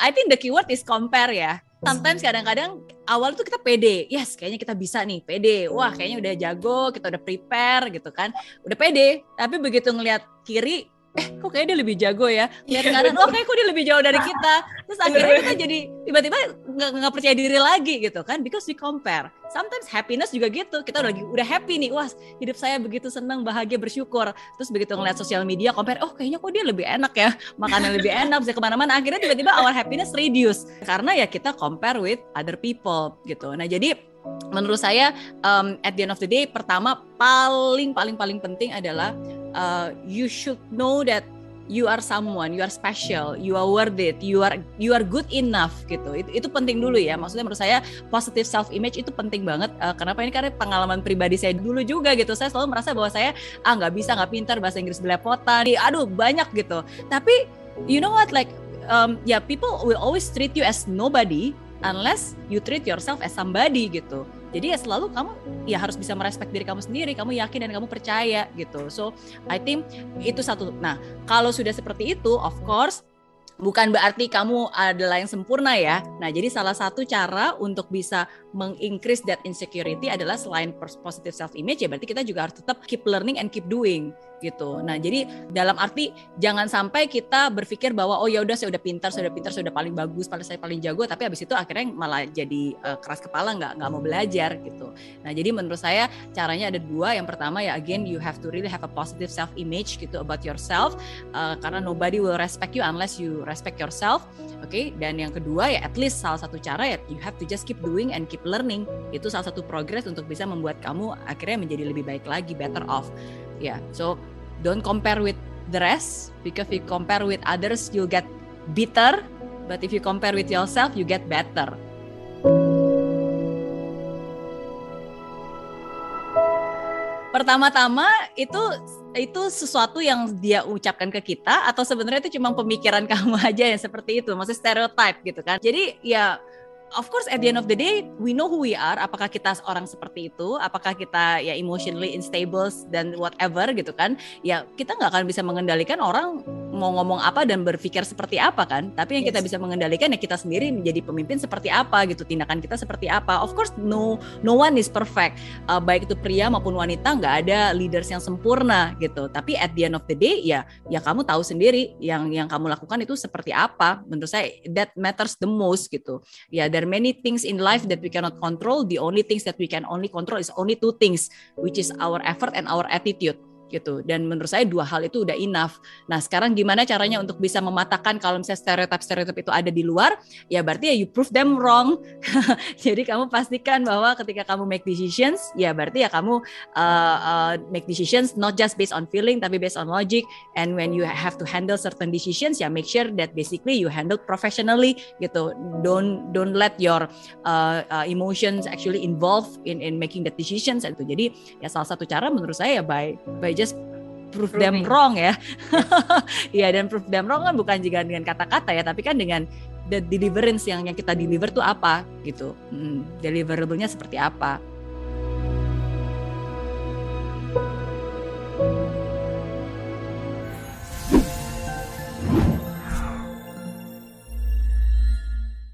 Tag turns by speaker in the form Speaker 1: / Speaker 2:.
Speaker 1: I think the keyword is compare ya. Sometimes kadang-kadang awal tuh kita pede, yes kayaknya kita bisa nih, pede. Wah kayaknya udah jago, kita udah prepare gitu kan. Udah pede, tapi begitu ngelihat kiri, eh kok kayaknya dia lebih jago ya? Lihat iya, kanan oh kayak kok dia lebih jauh dari kita. Terus akhirnya kita jadi tiba-tiba nggak percaya diri lagi gitu kan? Because we compare. Sometimes happiness juga gitu. Kita udah lagi udah happy nih. Wah hidup saya begitu senang bahagia bersyukur. Terus begitu ngeliat sosial media compare oh kayaknya kok dia lebih enak ya? Makanan lebih enak bisa ke mana-mana. Akhirnya tiba-tiba our happiness reduce. Karena ya kita compare with other people gitu. Nah jadi menurut saya um, at the end of the day pertama paling paling paling penting adalah uh, you should know that you are someone, you are special, you are worth it, you are you are good enough gitu. Itu, itu penting dulu ya. Maksudnya menurut saya positive self image itu penting banget. Uh, kenapa ini karena pengalaman pribadi saya dulu juga gitu. Saya selalu merasa bahwa saya ah nggak bisa nggak pintar bahasa Inggris belepotan. Aduh banyak gitu. Tapi you know what like um, ya yeah, people will always treat you as nobody unless you treat yourself as somebody gitu. Jadi ya selalu kamu ya harus bisa merespek diri kamu sendiri, kamu yakin dan kamu percaya gitu. So I think itu satu. Nah kalau sudah seperti itu, of course bukan berarti kamu adalah yang sempurna ya. Nah, jadi salah satu cara untuk bisa mengincrease that insecurity adalah selain positive self image ya berarti kita juga harus tetap keep learning and keep doing gitu. Nah, jadi dalam arti jangan sampai kita berpikir bahwa oh ya udah saya udah pintar, saya udah pintar, saya udah paling bagus, pada saya paling jago, tapi habis itu akhirnya malah jadi uh, keras kepala nggak nggak mau belajar gitu. Nah, jadi menurut saya caranya ada dua. Yang pertama ya again you have to really have a positive self image gitu about yourself uh, karena nobody will respect you unless you respect yourself. Oke, okay? dan yang kedua ya at least salah satu cara ya you have to just keep doing and keep learning. Itu salah satu progress untuk bisa membuat kamu akhirnya menjadi lebih baik lagi, better off. Yeah. so don't compare with the rest because if you compare with others you get bitter. But if you compare with yourself you get better. Pertama-tama itu itu sesuatu yang dia ucapkan ke kita atau sebenarnya itu cuma pemikiran kamu aja yang seperti itu? Maksudnya stereotype gitu kan? Jadi ya of course at the end of the day we know who we are. Apakah kita orang seperti itu? Apakah kita ya emotionally unstable dan whatever gitu kan? Ya kita nggak akan bisa mengendalikan orang mau ngomong apa dan berpikir seperti apa kan. Tapi yang yes. kita bisa mengendalikan ya kita sendiri menjadi pemimpin seperti apa gitu tindakan kita seperti apa. Of course no no one is perfect. Uh, baik itu pria maupun wanita nggak ada leaders yang sempurna gitu. Tapi at the end of the day ya ya kamu tahu sendiri yang yang kamu lakukan itu seperti apa. Menurut saya that matters the most gitu. Ya there are many things in life that we cannot control. The only things that we can only control is only two things which is our effort and our attitude gitu. Dan menurut saya dua hal itu udah enough. Nah, sekarang gimana caranya untuk bisa mematahkan kalau misalnya stereotip-stereotip itu ada di luar? Ya berarti ya you prove them wrong. Jadi kamu pastikan bahwa ketika kamu make decisions, ya berarti ya kamu uh, uh, make decisions not just based on feeling tapi based on logic. And when you have to handle certain decisions, ya make sure that basically you handle professionally gitu. Don't don't let your uh, uh, emotions actually involve in in making the decisions itu. Jadi ya salah satu cara menurut saya ya by by just prove Proving. them wrong ya. Iya dan prove them wrong kan bukan juga dengan kata-kata ya, tapi kan dengan the deliverance yang yang kita deliver tuh apa gitu. Hmm, deliverable-nya seperti apa.